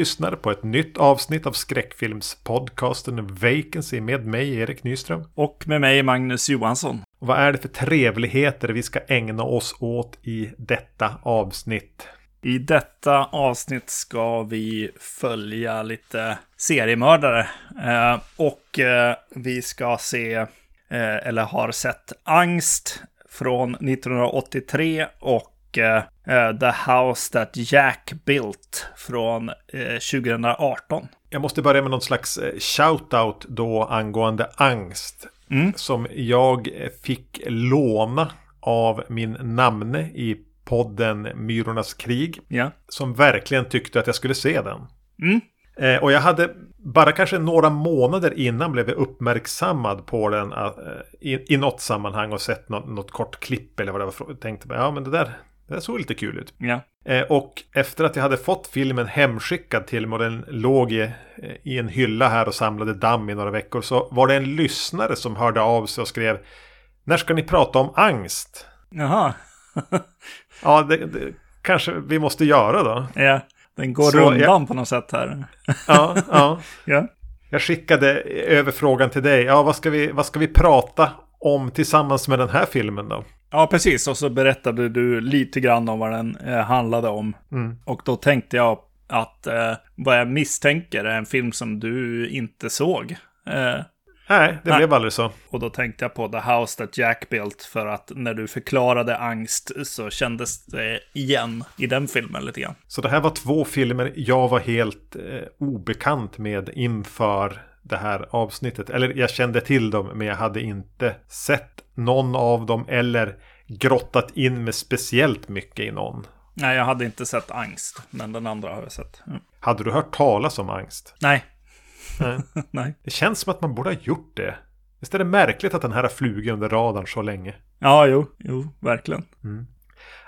Lyssnar på ett nytt avsnitt av skräckfilmspodcasten Vacancy med mig, Erik Nyström. Och med mig, Magnus Johansson. Och vad är det för trevligheter vi ska ägna oss åt i detta avsnitt? I detta avsnitt ska vi följa lite seriemördare. Eh, och eh, vi ska se, eh, eller har sett, Angst från 1983 och eh, The House That Jack Built från 2018. Jag måste börja med någon slags shout-out då angående angst. Mm. Som jag fick låna av min namne i podden Myrornas krig. Ja. Som verkligen tyckte att jag skulle se den. Mm. Eh, och jag hade bara kanske några månader innan blev jag uppmärksammad på den i, i något sammanhang och sett något, något kort klipp eller vad det var. Jag tänkte ja men det där, det såg lite kul ut. Ja. Eh, och efter att jag hade fått filmen hemskickad till mig och den låg i, i en hylla här och samlade damm i några veckor så var det en lyssnare som hörde av sig och skrev När ska ni prata om angst? Jaha. ja, det, det, kanske vi måste göra då. Ja, den går så rundan jag, på något sätt här. ja, ja. ja. Jag skickade över frågan till dig. Ja, vad ska, vi, vad ska vi prata om tillsammans med den här filmen då? Ja, precis. Och så berättade du lite grann om vad den eh, handlade om. Mm. Och då tänkte jag att eh, vad jag misstänker är en film som du inte såg. Eh, Nej, det Nej. blev aldrig så. Och då tänkte jag på The House That Jack Built för att när du förklarade angst så kändes det igen i den filmen lite grann. Så det här var två filmer jag var helt eh, obekant med inför det här avsnittet. Eller jag kände till dem men jag hade inte sett någon av dem eller grottat in mig speciellt mycket i någon. Nej, jag hade inte sett angst, men den andra har jag sett. Mm. Hade du hört talas om angst? Nej, Nej. Nej. Det känns som att man borde ha gjort det. Visst är det märkligt att den här har flugit under radarn så länge? Ja, jo, jo, verkligen. Mm.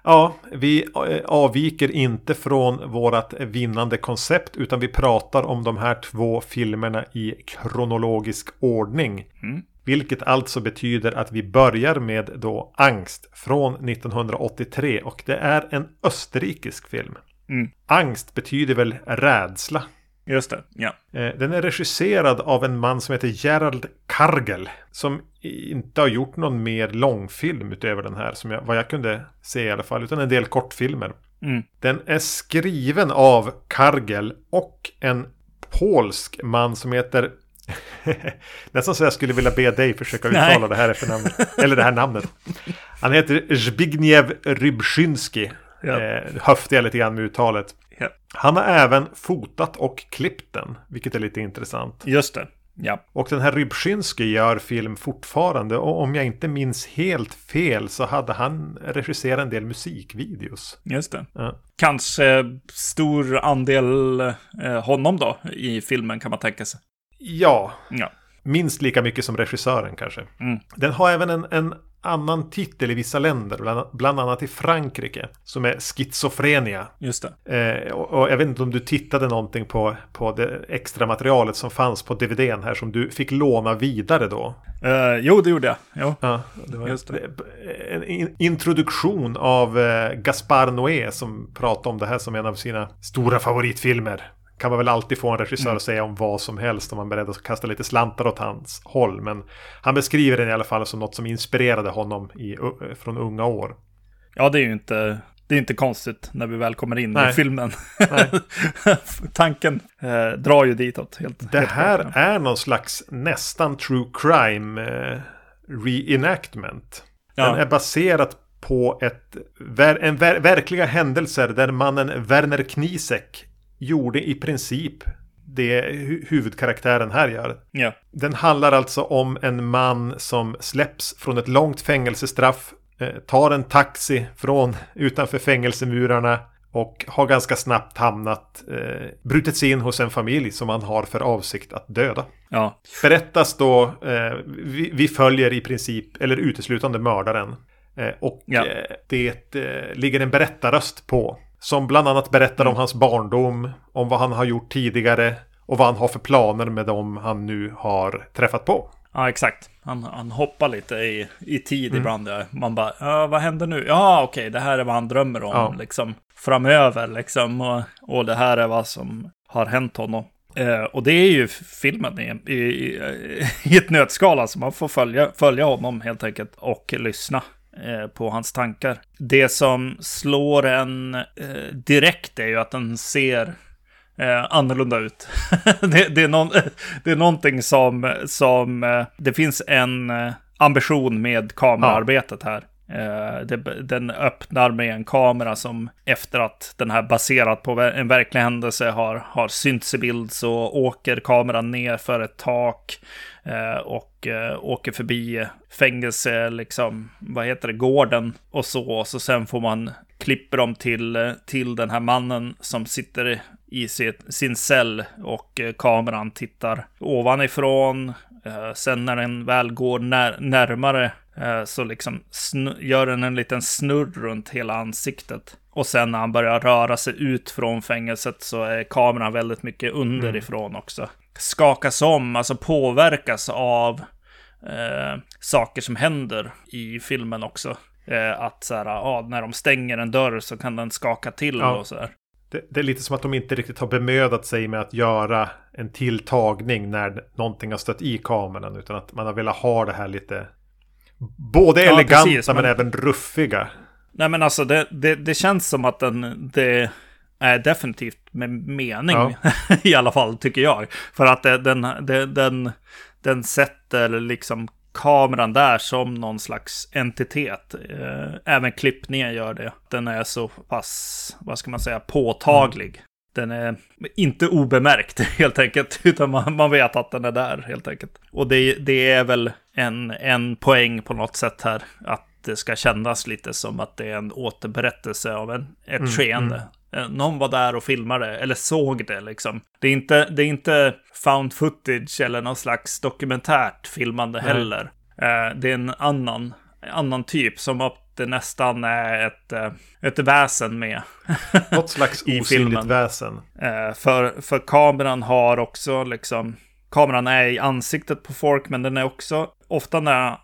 Ja, vi eh, avviker inte från vårt vinnande koncept utan vi pratar om de här två filmerna i kronologisk ordning. Mm. Vilket alltså betyder att vi börjar med då Angst från 1983 och det är en österrikisk film. Mm. Angst betyder väl rädsla. Just det, ja. Eh, den är regisserad av en man som heter Gerald Kargel. Som inte har gjort någon mer långfilm utöver den här. Som jag, vad jag kunde se i alla fall. Utan en del kortfilmer. Mm. Den är skriven av Kargel och en polsk man som heter Nästan så jag skulle vilja be dig försöka uttala Nej. det här efternamnet. Eller det här namnet. Han heter Zbigniew Rybczynski. Ja. Eh, höftar jag lite grann med uttalet. Ja. Han har även fotat och klippt den, vilket är lite intressant. Just det. Ja. Och den här Rybczynski gör film fortfarande. Och om jag inte minns helt fel så hade han regisserat en del musikvideos. Just det. Ja. Kanske stor andel eh, honom då i filmen kan man tänka sig. Ja. ja. Minst lika mycket som regissören kanske. Mm. Den har även en, en annan titel i vissa länder, bland, bland annat i Frankrike, som är Schizofrenia. Just det. Eh, och, och, jag vet inte om du tittade någonting på, på det extra materialet som fanns på DVDn här som du fick låna vidare då. Eh, jo, det gjorde jag. Jo. Ja, det var Just det. en in, introduktion av eh, Gaspar Noé som pratade om det här som en av sina stora favoritfilmer kan man väl alltid få en regissör mm. att säga om vad som helst om man är beredd att kasta lite slantar åt hans håll. Men han beskriver den i alla fall som något som inspirerade honom i, från unga år. Ja, det är ju inte, det är inte konstigt när vi väl kommer in Nej. i filmen. Tanken eh, drar ju ditåt. Helt, det helt här klart. är någon slags nästan true crime eh, reenactment. Ja. Den är baserad på ett, en ver, verkliga händelser där mannen Werner Knisek gjorde i princip det huvudkaraktären här gör. Ja. Den handlar alltså om en man som släpps från ett långt fängelsestraff, eh, tar en taxi från utanför fängelsemurarna och har ganska snabbt hamnat, eh, brutit sig in hos en familj som han har för avsikt att döda. Ja. Berättas då, eh, vi, vi, följer i princip, eller uteslutande mördaren. Eh, och ja. Eh, det eh, ligger en berättarröst på som bland annat berättar om hans barndom, om vad han har gjort tidigare och vad han har för planer med dem han nu har träffat på. Ja, exakt. Han, han hoppar lite i, i tid Mm. ibland. Ja. Man bara, ja, vad händer nu? Ja, okej, det här är vad han drömmer om Ja. liksom, framöver. Liksom, och, och det här är vad som har hänt honom. Eh, och det är ju filmen i, i, i, ett nötskal. Alltså man får följa, följa honom helt enkelt och lyssna på hans tankar. Det som slår en eh, direkt är ju att den ser eh, annorlunda ut. det, det, är någon, det är någonting som, som eh, det finns en eh, ambition med kameraarbetet här. Eh, det, den öppnar med en kamera som efter att den här baserat på en verklig händelse har, har synts i bild så åker kameran ner för ett tak eh, och eh, åker förbi fängelse, liksom, vad heter det, gården och så. Och så sen får man klipper dem till, eh, till den här mannen som sitter i sin cell och eh, kameran tittar ovanifrån. Eh, sen när den väl går när, närmare eh, så liksom gör den en liten snurr runt hela ansiktet. Och sen när han börjar röra sig ut från fängelset så är kameran väldigt mycket underifrån också. Skakas om, alltså påverkas av eh, saker som händer i filmen också. Eh, att så här, ja, när de stänger en dörr så kan den skaka till Ja. och så här. Det, det är lite som att de inte riktigt har bemödat sig med att göra en tilltagning när någonting har stött i kameran. Utan att man har velat ha det här lite... Både Ja, eleganta precis, men men- även ruffiga. Nej men alltså det, det, det känns som att den, det är definitivt med mening Ja. i alla fall tycker jag. För att det, den, det, den, den sätter liksom kameran där som någon slags entitet. Eh, även klippningen gör det. Den är så pass, vad ska man säga, påtaglig. Den är inte obemärkt helt enkelt, utan man, man vet att den är där helt enkelt. Och det, det är väl en, en poäng på något sätt här, att det ska kännas lite som att det är en återberättelse av en, ett skeende. Eh, Någon var där och filmade, eller såg det liksom. Det är inte, det är inte found footage eller någon slags dokumentärt filmande Nej. heller. Eh, Det är en annan, annan typ, som att det nästan är ett, eh, ett väsen med. Något slags osynligt filmen. väsen. Eh, för, för kameran har också liksom, kameran är i ansiktet på folk, men den är också, ofta när eh,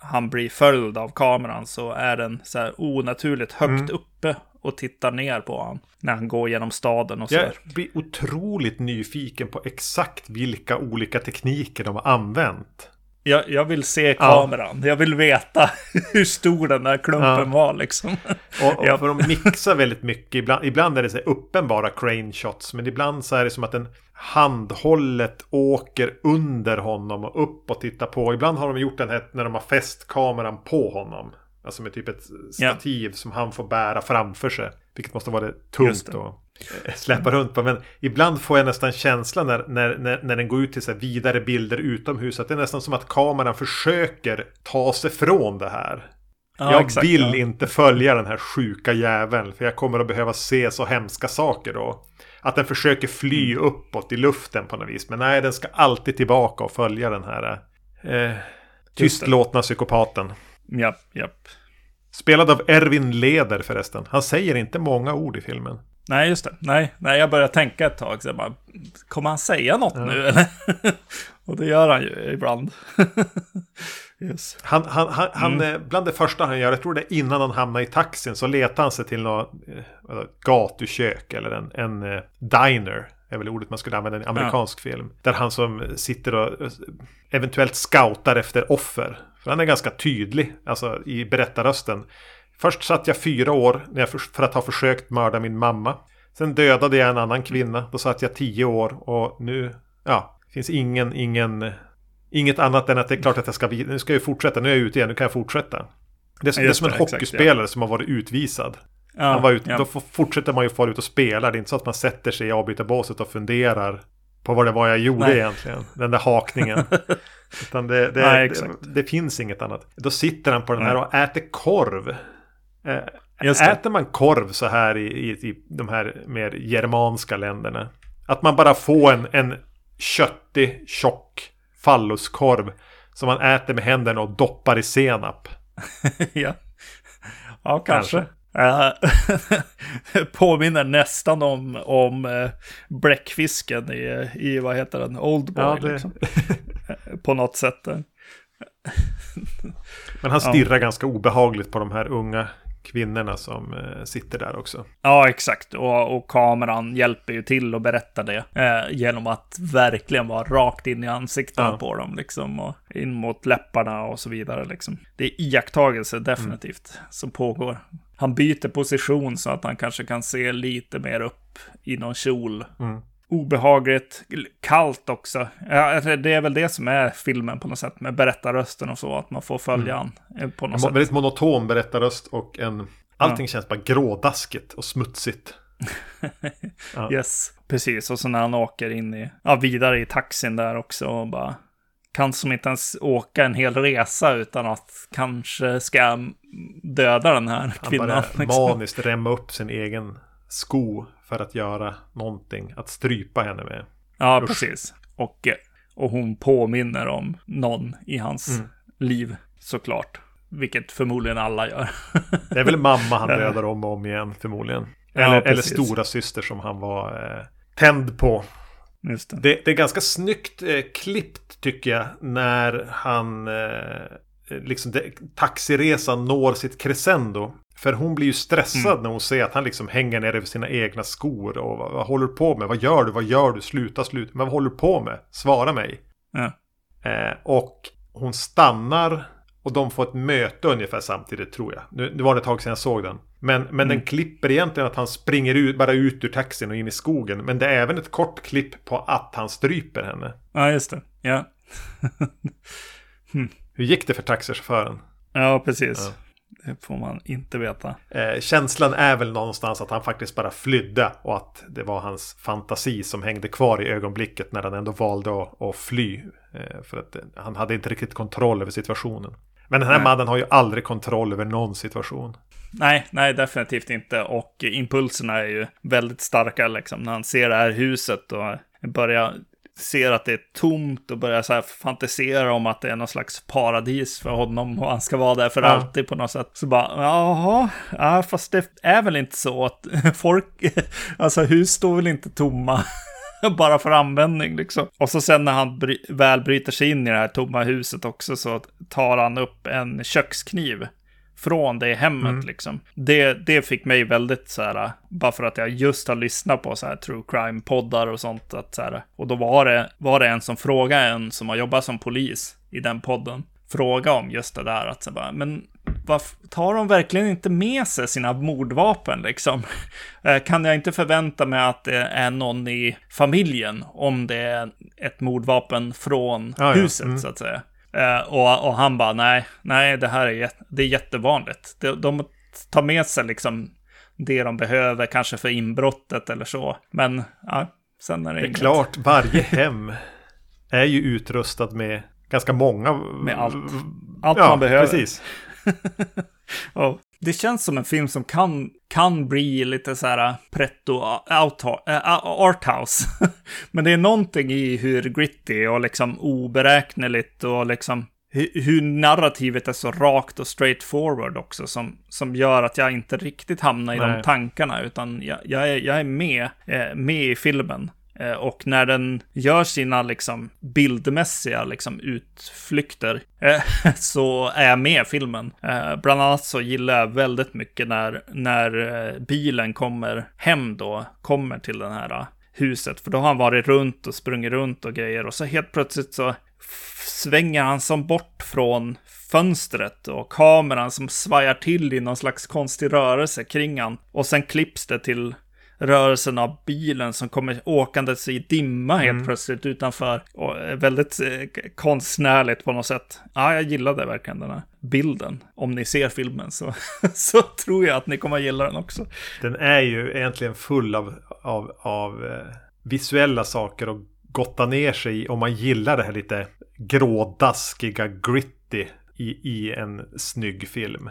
han blir följd av kameran så är den så här onaturligt högt uppe och tittar ner på honom. När han går genom staden och så. Jag blir otroligt nyfiken på exakt vilka olika tekniker de har använt. Jag, jag vill se kameran. Jag vill veta hur stor den där klumpen Ja. var liksom. Och, och Ja. För de mixar väldigt mycket. Ibland, ibland är det så uppenbara crane shots. Men ibland så är det som att den handhållet åker under honom och upp och tittar på. Ibland har de gjort den här när de har fäst kameran på honom. Alltså med typ ett stativ som han får bära framför sig. Vilket måste vara det tungt att släppa runt på. Men ibland får jag nästan känslan när, när, när, när den går ut till så vidare bilder utomhus. Att det är nästan som att kameran försöker ta sig från det här. Ja, jag exakt, vill ja. inte följa den här sjuka jäveln. För jag kommer att behöva se så hemska saker då. Att den försöker fly Mm. uppåt i luften på något vis. Men nej, den ska alltid tillbaka och följa den här eh, tystlåtna psykopaten. Japp, japp. Spelad av Erwin Leder förresten. Han säger inte många ord i filmen. Nej, just det. Nej, nej jag började tänka ett tag. Så bara, kommer han säga något nu eller? och det gör han ju ibland. yes. Han, han, han, han Mm. eh, bland det första han gör, jag tror det är innan han hamnar i taxin, så letar han sig till något eh, gatukök eller en, en eh, diner. är väl ordet man skulle använda i en amerikansk film. Där han som sitter och eventuellt scoutar efter offer. För han är ganska tydlig, alltså i berättarrösten. Först satt jag fyra år när jag för, att ha försökt mörda min mamma. Sen dödade jag en annan kvinna. Då satt jag tio år och nu, ja, finns ingen, ingen, inget annat än att det är klart att jag ska, nu ska jag fortsätta, nu är jag ute igen, nu kan jag fortsätta. Det är, som- det är som en hockeyspelare som har varit utvisad. Ja, Han var ute, ja. Då fortsätter man ju fara ut och spela. Det är inte så att man sätter sig i avbytarbåset och funderar på vad det var jag gjorde Nej. egentligen. Den där hakningen. Utan det, det, Nej, det, det finns inget annat. Då sitter han på den här och äter korv. Eh. Äter man korv så här i, i, i de här mer germanska länderna? Att man bara får en, en köttig, tjock falluskorv som man äter med händerna och doppar i senap. ja. ja, kanske. Eh, påminner nästan om, om uh, bläckfisken i, i, vad heter den, Oldboy. Ja, det- liksom. på något sätt. Men han stirrar ja. ganska obehagligt på de här unga kvinnorna som eh, sitter där också. Ja, exakt. Och, och kameran hjälper ju till att berätta det. Eh, genom att verkligen vara rakt in i ansiktet ja. på dem. Liksom, och in mot läpparna och så vidare. Liksom. Det är iakttagelse definitivt mm. som pågår. Han byter position så att han kanske kan se lite mer upp i någon kjol. Mm obehagligt, kallt också. Ja, det är väl det som är filmen på något sätt med berättarrösten och så, att man får följa mm. han på något en sätt. Väldigt monoton berättarröst och en... Allting ja. känns bara grådaskigt och smutsigt. ja. Yes, precis. Och så när han åker in i, ja, vidare i taxin där också och bara kan som inte ens åka en hel resa utan att kanske ska döda den här kvinnan. Han bara liksom. maniskt remma upp sin egen sko för att göra någonting, att strypa henne med. Ja, Usch. precis. Och, och hon påminner om någon i hans mm. liv, såklart. Vilket förmodligen alla gör. det är väl mamma han dödar om och om igen, förmodligen. Eller, ja, eller stora syster som han var eh, tänd på. Det. Det, det är ganska snyggt eh, klippt tycker jag när han eh, liksom det, taxiresan når sitt crescendo. För hon blir ju stressad mm. när hon ser att han liksom hänger ner över sina egna skor. Och vad, vad, håller du på med? Vad gör du? Vad gör du? Sluta, sluta. Men vad håller du på med? Svara mig. Ja. Eh, och hon stannar och de får ett möte ungefär samtidigt tror jag. Nu, nu var det ett tag sedan jag såg den. Men, men mm. den klipper egentligen att han springer ut, bara ut ur taxin och in i skogen. Men det är även ett kort klipp på att han stryper henne. Ja, just det. Ja. hm. Hur gick det för taxichauffören? Ja, precis. Ja. Det får man inte veta. Eh, känslan är väl någonstans att han faktiskt bara flydde och att det var hans fantasi som hängde kvar i ögonblicket när han ändå valde att, att fly. Eh, för att han hade inte riktigt kontroll över situationen. Men den här nej. mannen har ju aldrig kontroll över någon situation. Nej, nej, definitivt inte. Och impulserna är ju väldigt starka liksom. När han ser det här huset och börjar ser att det är tomt och börjar så här fantisera om att det är någon slags paradis för honom och han ska vara där för ja. alltid på något sätt. Så bara, jaha, ja, fast det är väl inte så att folk, alltså hus står väl inte tomma bara för användning liksom. Och så sen när han bry väl bryter sig in i det här tomma huset också så tar han upp en kökskniv från det hemmet mm. liksom. Det, det fick mig väldigt så här, bara för att jag just har lyssnat på så här true crime-poddar och sånt. Att, så här, och då var det, var det en som frågade en som har jobbat som polis i den podden. Fråga om just det där att så bara, men varför tar de verkligen inte med sig sina mordvapen liksom? Eh, kan jag inte förvänta mig att det är någon i familjen om det är ett mordvapen från ah, huset ja. mm. så att säga? Uh, och, och, han bara, nej, nej, det här är, det är jättevanligt. De, de tar med sig liksom det de behöver, kanske för inbrottet eller så. Men ja, sen är det Det är inget. klart, varje hem är ju utrustad med ganska många... Med allt. Allt ja, man behöver. precis. och det känns som en film som kan, kan bli lite så här pretto arthouse. Men det är någonting i hur gritty och liksom oberäkneligt och liksom hur narrativet är så rakt och straightforward också som, som gör att jag inte riktigt hamnar i Nej. de tankarna utan jag, jag, är, jag är med, eh, med i filmen. Eh, och när den gör sina liksom bildmässiga liksom utflykter eh, så är jag med i filmen. Eh, bland annat så gillar jag väldigt mycket när, när bilen kommer hem då, kommer till den här huset. För då har han varit runt och sprungit runt och grejer. Och så helt plötsligt så svänger han som bort från fönstret och kameran som svajar till i någon slags konstig rörelse kring han. Och sen klipps det till rörelsen av bilen som kommer åkandes i dimma helt mm. plötsligt utanför. Och väldigt eh, konstnärligt på något sätt. Ja, jag gillade verkligen den här bilden. Om ni ser filmen så, så tror jag att ni kommer att gilla den också. Den är ju egentligen full av, av, av eh, visuella saker och gotta ner sig i om man gillar det här lite grådaskiga, gritty i, i en snygg film.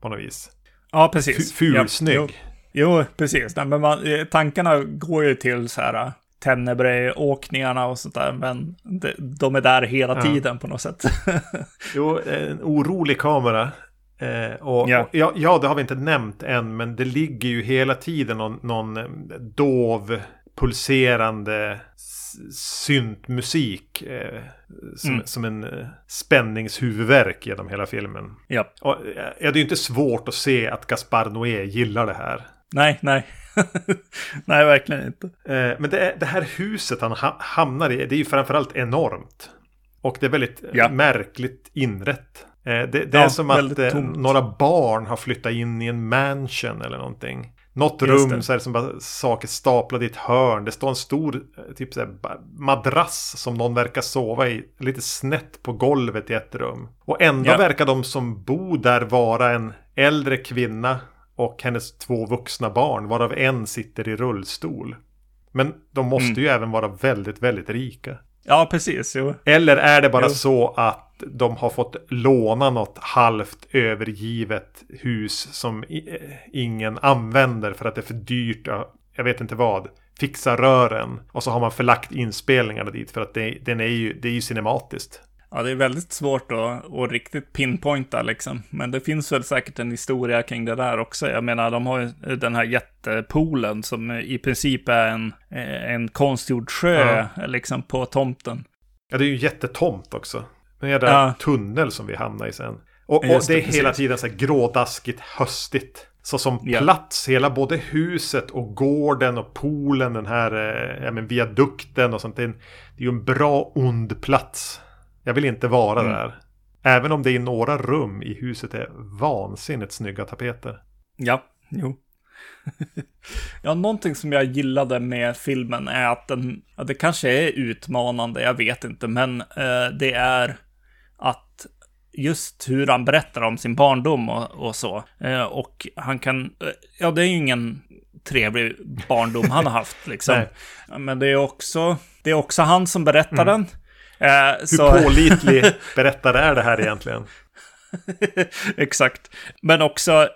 På något vis. Ja, precis. Fulsnygg. Ja, Jo, precis. Nej, men man, eh, tankarna går ju till så här äh, Tenebrae-åkningarna och sånt där, men de, de är där hela ja. tiden på något sätt. jo, en orolig kamera. Eh, och, ja. Och, ja, ja, det har vi inte nämnt än, men det ligger ju hela tiden någon, någon eh, dov pulserande syntmusik. Eh, som, mm. som en eh, spänningshuvudverk genom hela filmen. Ja. Och, eh, det är ju inte svårt att se att Gaspar Noé gillar det här. Nej, nej. nej, verkligen inte. Eh, men det, det, här huset han ha, hamnar i, det är ju framförallt enormt. Och det är väldigt ja. märkligt inrätt. Eh, det, det ja, är som att eh, några barn har flyttat in i en mansion eller någonting. Något rum det. så är det som bara saker staplade i ett hörn. Det står en stor eh, typ så här, madrass som någon verkar sova i. Lite snett på golvet i ett rum. Och ändå ja. verkar de som bor där vara en äldre kvinna och hennes två vuxna barn. Varav en sitter i rullstol. Men de måste mm. ju även vara väldigt, väldigt rika. Ja, precis. Jo. Eller är det bara jo. så att de har fått låna något halvt övergivet hus som ingen använder för att det är för dyrt. Jag vet inte vad. Fixa rören. Och så har man förlagt inspelningarna dit för att det, den är ju, det är ju cinematiskt. Ja, det är väldigt svårt att, att riktigt pinpointa liksom. Men det finns väl säkert en historia kring det där också. Jag menar, de har ju den här jättepoolen som i princip är en, en konstgjord sjö ja. liksom på tomten. Ja, det är ju jättetomt också. En jävla ja. tunnel som vi hamnar i sen. Och, och det, det är hela tiden så här grådaskigt, höstigt. Så som ja. plats, hela både huset och gården och poolen, den här eh, ja, men viadukten och sånt. Det är, ju en bra ond plats. Jag vill inte vara mm. där. Även om det i några rum i huset är vansinnigt snygga tapeter. Ja, jo. ja, någonting som jag gillade med filmen är att den, ja, det kanske är utmanande, jag vet inte, men eh, det är att just hur han berättar om sin barndom och, och så. Eh, och han kan, eh, ja det är ju ingen trevlig barndom han har haft liksom. Men det är också, det är också han som berättar mm. den. Eh, hur så... pålitlig berättare är det här egentligen? Exakt. Men också,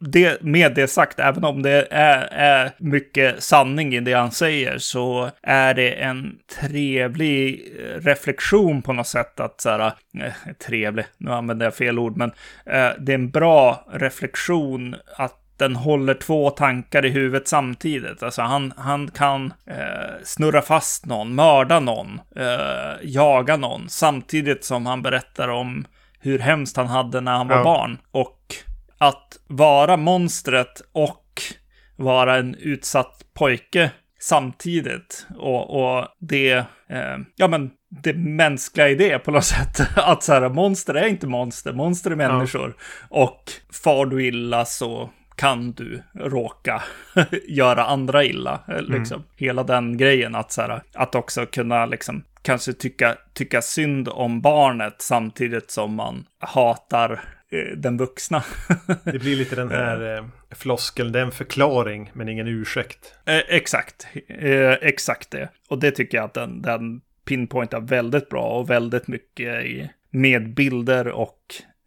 det, med det sagt, även om det är, är, mycket sanning i det han säger, så är det en trevlig reflektion på något sätt att så här, eh, trevlig, nu använder jag fel ord, men eh, det är en bra reflektion att den håller två tankar i huvudet samtidigt. Alltså han, han kan eh, snurra fast någon, mörda någon, eh, jaga någon, samtidigt som han berättar om hur hemskt han hade när han var ja. barn. Och att vara monstret och vara en utsatt pojke samtidigt. Och, och det, eh, ja men det mänskliga i det på något sätt. Att så här, monster är inte monster, monster är människor. Ja. Och far du illa så kan du råka göra andra illa. Eh, mm. Liksom. Mm. Hela den grejen att, så här, att också kunna liksom, kanske tycka, tycka synd om barnet samtidigt som man hatar eh, den vuxna. det blir lite den här eh, floskeln, det är en förklaring men ingen ursäkt. Eh, exakt, eh, exakt det. Och det tycker jag att den, den pinpointar väldigt bra och väldigt mycket i, med bilder och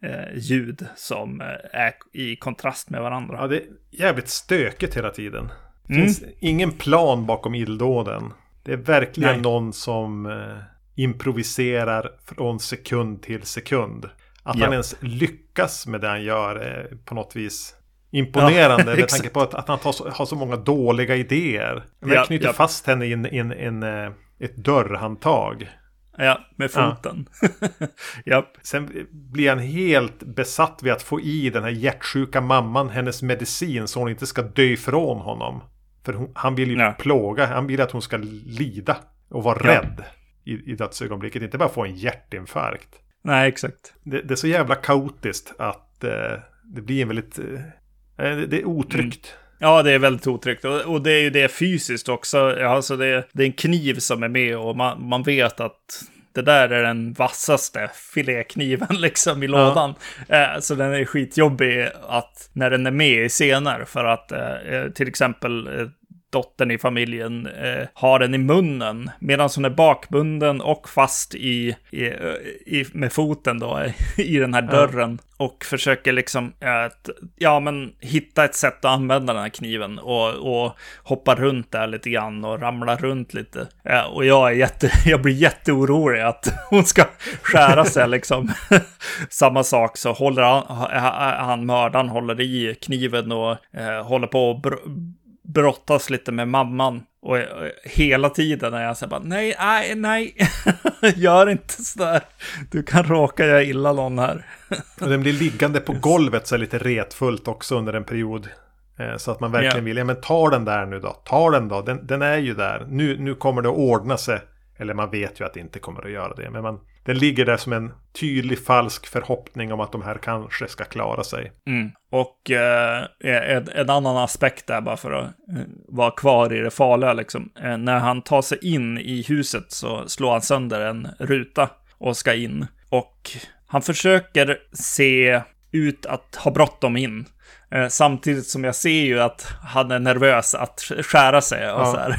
eh, ljud som eh, är i kontrast med varandra. Ja, det är jävligt stökigt hela tiden. Det mm. finns ingen plan bakom illdåden. Det är verkligen Nej. någon som eh, improviserar från sekund till sekund. Att ja. han ens lyckas med det han gör är på något vis imponerande. Ja, med tanke på att, att han så, har så många dåliga idéer. Han ja, knyter ja. fast henne i en, en, en, eh, ett dörrhandtag. Ja, med foten. Ja. Japp. Sen blir han helt besatt vid att få i den här hjärtsjuka mamman hennes medicin så hon inte ska dö ifrån honom. För hon, han vill ju ja. plåga, han vill att hon ska lida och vara ja. rädd i, i dödsögonblicket. Inte bara få en hjärtinfarkt. Nej, exakt. Det, det är så jävla kaotiskt att eh, det blir en väldigt... Eh, det är otryggt. Mm. Ja, det är väldigt otryggt. Och, och, det är ju det fysiskt också. Alltså det, det är en kniv som är med och man, man vet att det där är den vassaste filékniven liksom i lådan. Ja. Eh, så den är skitjobbig att när den är med i scener för att eh, eh till exempel eh, dottern i familjen eh, har den i munnen medan hon är bakbunden och fast i, i, i med foten då i den här dörren ja. och försöker liksom att, ja men hitta ett sätt att använda den här kniven och, och hoppa runt där lite grann och ramla runt lite. Eh, och jag är jätte, jag blir jätteorolig att hon ska skära sig liksom. Samma sak så håller han, han mördaren håller i kniven och eh, håller på att brottas lite med mamman. Och hela tiden är jag så här bara, nej, nej, nej, gör inte sådär. Du kan råka göra illa någon här. och den blir liggande på golvet så lite retfullt också under en period. Eh, så att man verkligen yeah. vill, ja men ta den där nu då, ta den då, den, den är ju där, nu, nu kommer det att ordna sig. Eller man vet ju att det inte kommer att göra det, men man, den ligger där som en tydlig falsk förhoppning om att de här kanske ska klara sig. Mm. Och eh, en, en, annan aspekt där, bara för att eh, vara kvar i det farliga, liksom. Eh, när han tar sig in i huset så slår han sönder en ruta och ska in. Och han försöker se ut att ha bråttom in. Eh, samtidigt som jag ser ju att han är nervös att skära sig och ja. så här,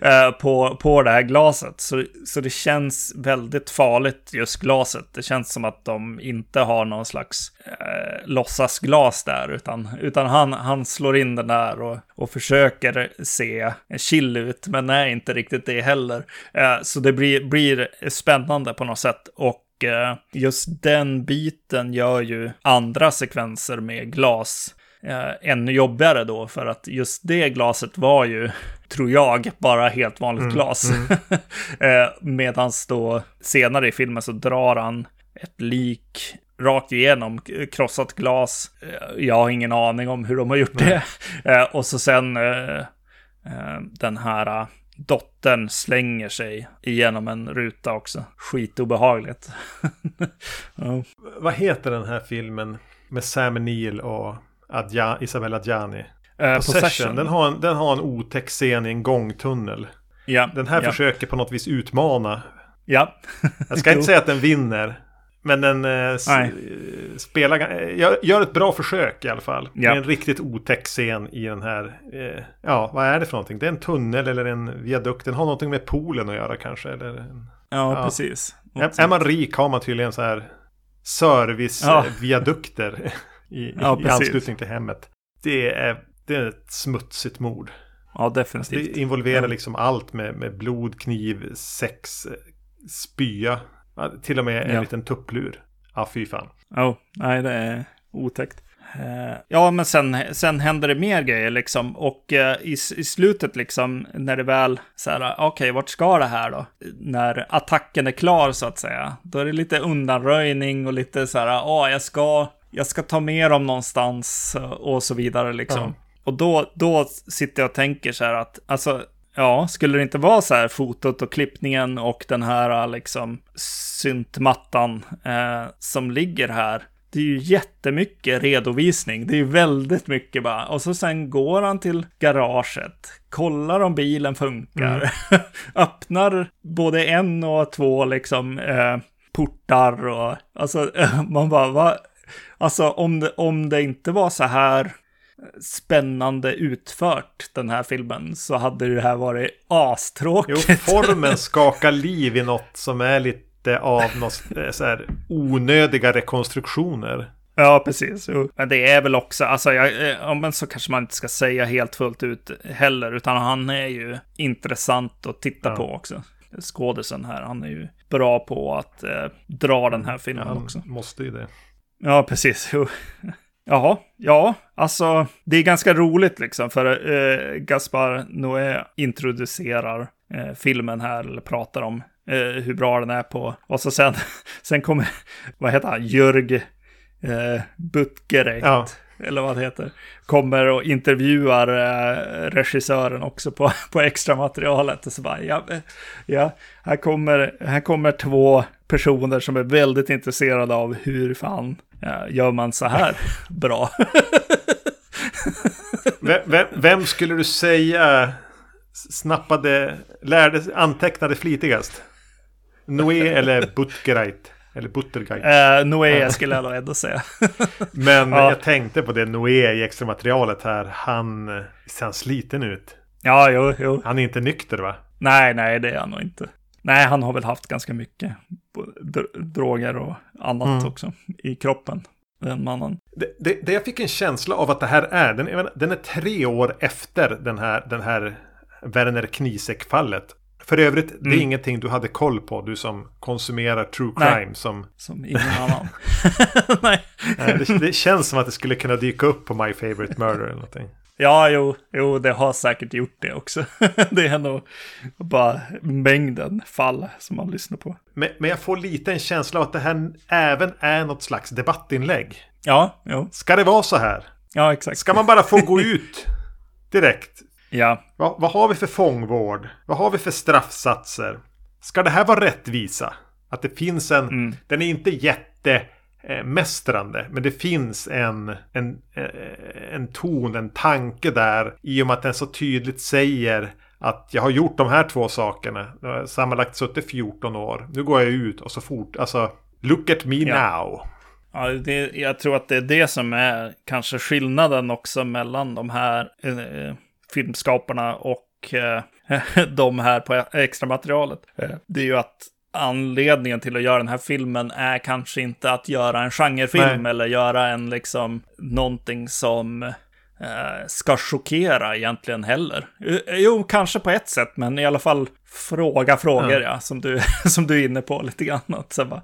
eh, på, på det här glaset. Så, så det känns väldigt farligt just glaset. Det känns som att de inte har någon slags eh, låtsasglas där, utan, utan han, han slår in den där och, och försöker se chill ut, men är inte riktigt det heller. Eh, så det blir, blir spännande på något sätt. Och eh, just den biten gör ju andra sekvenser med glas eh, ännu jobbigare då, för att just det glaset var ju, tror jag, bara helt vanligt mm, glas. Mm. eh, Medan då senare i filmen så drar han ett lik rakt igenom, krossat glas. Eh, jag har ingen aning om hur de har gjort det. Eh, och så sen eh, den här dottern slänger sig igenom en ruta också. Skitobehagligt. ja. Vad heter den här filmen med Sam Neill och Adja, Isabella Adjani. Uh, Possession, Possession. Den, har en, den har en otäck scen i en gångtunnel. Ja, den här ja. försöker på något vis utmana. Ja. Jag ska inte säga att den vinner. Men den eh, spelar, gör, gör ett bra försök i alla fall. Ja. Det är en riktigt otäck scen i den här. Eh, ja, vad är det för någonting? Det är en tunnel eller en viadukt. Den har någonting med poolen att göra kanske. Eller en, ja, ja, precis. Är, är, man rik har man tydligen så här serviceviadukter. Ja. i, ja, i anslutning till hemmet. Det är, det är ett smutsigt mord. Ja, definitivt. Det involverar ja. liksom allt med, med blod, kniv, sex, spya. Till och med en ja. liten tupplur. Ja, fy fan. Ja, oh, nej det är otäckt. Uh, ja, men sen, sen händer det mer grejer liksom. Och uh, i, i slutet liksom, när det väl så här, okej, okay, vart ska det här då? När attacken är klar så att säga. Då är det lite undanröjning och lite så här, ja, oh, jag ska jag ska ta med dem någonstans eh, och så vidare liksom. Ja. Och då, då sitter jag och tänker så här att, alltså, ja, skulle det inte vara så här fotot och klippningen och den här eh, liksom syntmattan eh, som ligger här. Det är ju jättemycket redovisning. Det är ju väldigt mycket bara. Och så sen går han till garaget, kollar om bilen funkar, mm. öppnar både en och två liksom eh, portar och alltså man bara, vad, Alltså om det, om det inte var så här spännande utfört, den här filmen, så hade det här varit astråkigt. Jo, formen skakar liv i något som är lite av något eh, så här onödiga rekonstruktioner. Ja, precis. Jo. Men det är väl också, alltså, jag, eh, ja, men så kanske man inte ska säga helt fullt ut heller, utan han är ju intressant att titta ja. på också. Skådisen här, han är ju bra på att eh, dra den här filmen ja, han också. måste ju det. Ja, precis. Jaha, ja, alltså det är ganska roligt liksom för eh, Gaspar Noé introducerar eh, filmen här eller pratar om eh, hur bra den är på. Och så sen, sen kommer, vad heter han, Jörg eh, Butgereit. Ja. Eller vad det heter. Kommer och intervjuar eh, regissören också på, på extra materialet. Och så bara, ja, ja här, kommer, här kommer två personer som är väldigt intresserade av hur fan ja, gör man så här bra? vem, vem, skulle du säga snappade, lärde, antecknade flitigast? Noé eller Butgereit? Eller Butterguide? Uh, Noé skulle jag ändå säga. Men ja. jag tänkte på det, Noé i extra materialet här. Han ser han sliten ut? Ja, jo, jo. Han är inte nykter va? Nej, nej, det är han nog inte. Nej, han har väl haft ganska mycket droger och annat mm. också i kroppen. Den mannen. Det, det, det, jag fick en känsla av att det här är, den, den är tre år efter den här, den här Werner Knisek-fallet. För övrigt, mm. det är mm. ingenting du hade koll på, du som konsumerar true crime Nej, som... Som ingen annan. Nej. det, det, känns som att det skulle kunna dyka upp på My Favorite Murder eller någonting. Ja, jo, jo, det har säkert gjort det också. det är nog bara mängden fall som man lyssnar på. Men, men jag får lite en känsla av att det här även är något slags debattinlägg. Ja, jo. Ska det vara så här? Ja, exakt. Ska man bara få gå ut direkt? Ja. Vad, vad har vi för fångvård? Vad har vi för straffsatser? Ska det här vara rättvisa? Att det finns en... Mm. Den är inte jätte eh, mästrande. Men det finns en, en, eh, en ton, en tanke där. I och med att den så tydligt säger att jag har gjort de här två sakerna. Jag har sammanlagt suttit 14 år. Nu går jag ut och så fort. Alltså, look at me Ja. now. Ja, det, jag tror att det är det som är kanske skillnaden också mellan de här eh, filmskaparna och eh, de här på extra materialet. Det är ju att anledningen till att göra den här filmen är kanske inte att göra en genrefilm Nej. eller göra en liksom någonting som eh, ska chockera egentligen heller. Eh, Jo, kanske på ett sätt, men i alla fall fråga frågor, ja, Ja. som, du, som du är inne på lite grann. Att så bara,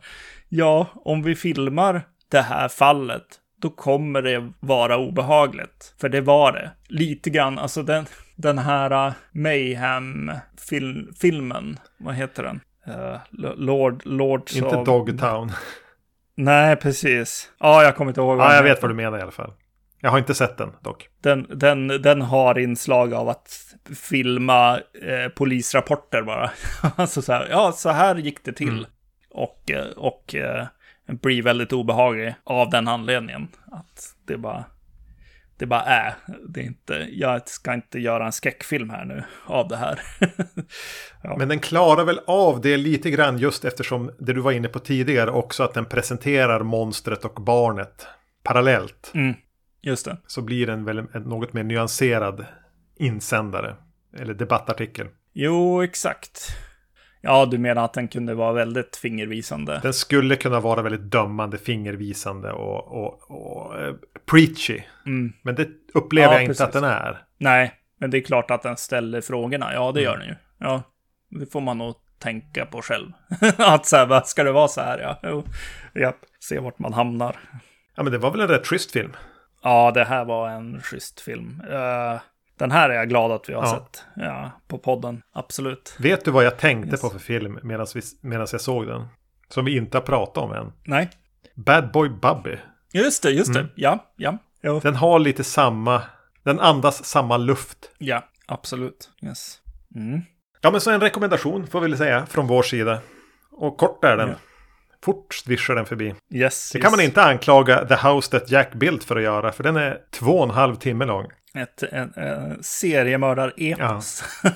ja, om vi filmar det här fallet, då kommer det vara obehagligt. För det var det. Lite grann, alltså den, den här uh, Mayhem-filmen, vad heter den? Uh, Lord, Lords Inte of... Dogtown. Nej, precis. Ja, jag kommer inte ihåg Ja, den jag vet vad du menar i alla fall. Jag har inte sett den dock. Den, den, den har inslag av att filma eh, polisrapporter bara. alltså så här, ja, så här gick det till. Mm. Och, eh, och eh, blir väldigt obehaglig av den anledningen. Att det bara, det bara är. Det är inte, jag ska inte göra en skräckfilm här nu av det här. Ja. Men den klarar väl av det lite grann just eftersom det du var inne på tidigare också att den presenterar monstret och barnet parallellt. mm, just det. Så blir den väl en något mer nyanserad insändare. Eller debattartikel. Jo, exakt. Ja, du menar att den kunde vara väldigt fingervisande. Den skulle kunna vara väldigt dömande, fingervisande och, och, och eh, preachy. Mm. Men det upplever Ja, jag inte precis. att den är. Nej, men det är klart att den ställer frågorna. Ja, det Mm. gör den ju. Ja, det får man nog tänka på själv. att så här, vad ska det vara så här? Ja, jo, japp, se vart man hamnar. Ja, men det var väl en rätt schysst film. Ja, det här var en schysst film. Eh, den här är jag glad att vi har Ja. sett ja, på podden. Absolut. Vet du vad jag tänkte Yes. på för film medan jag såg den? Som vi inte har pratat om än. Nej, Bad Boy Bubby. just det, just Mm. det. Ja, ja, jo. Den har lite samma, den andas samma luft. ja, absolut. Yes. Mm. Ja, men så en rekommendation får vi väl säga från vår sida. Och kort är den. Ja. Fort svischar den förbi. Yes, Det yes. kan man inte anklaga The House That Jack Built för att göra, för den är två och en halv timme lång. Ett en, en seriemördar-epos.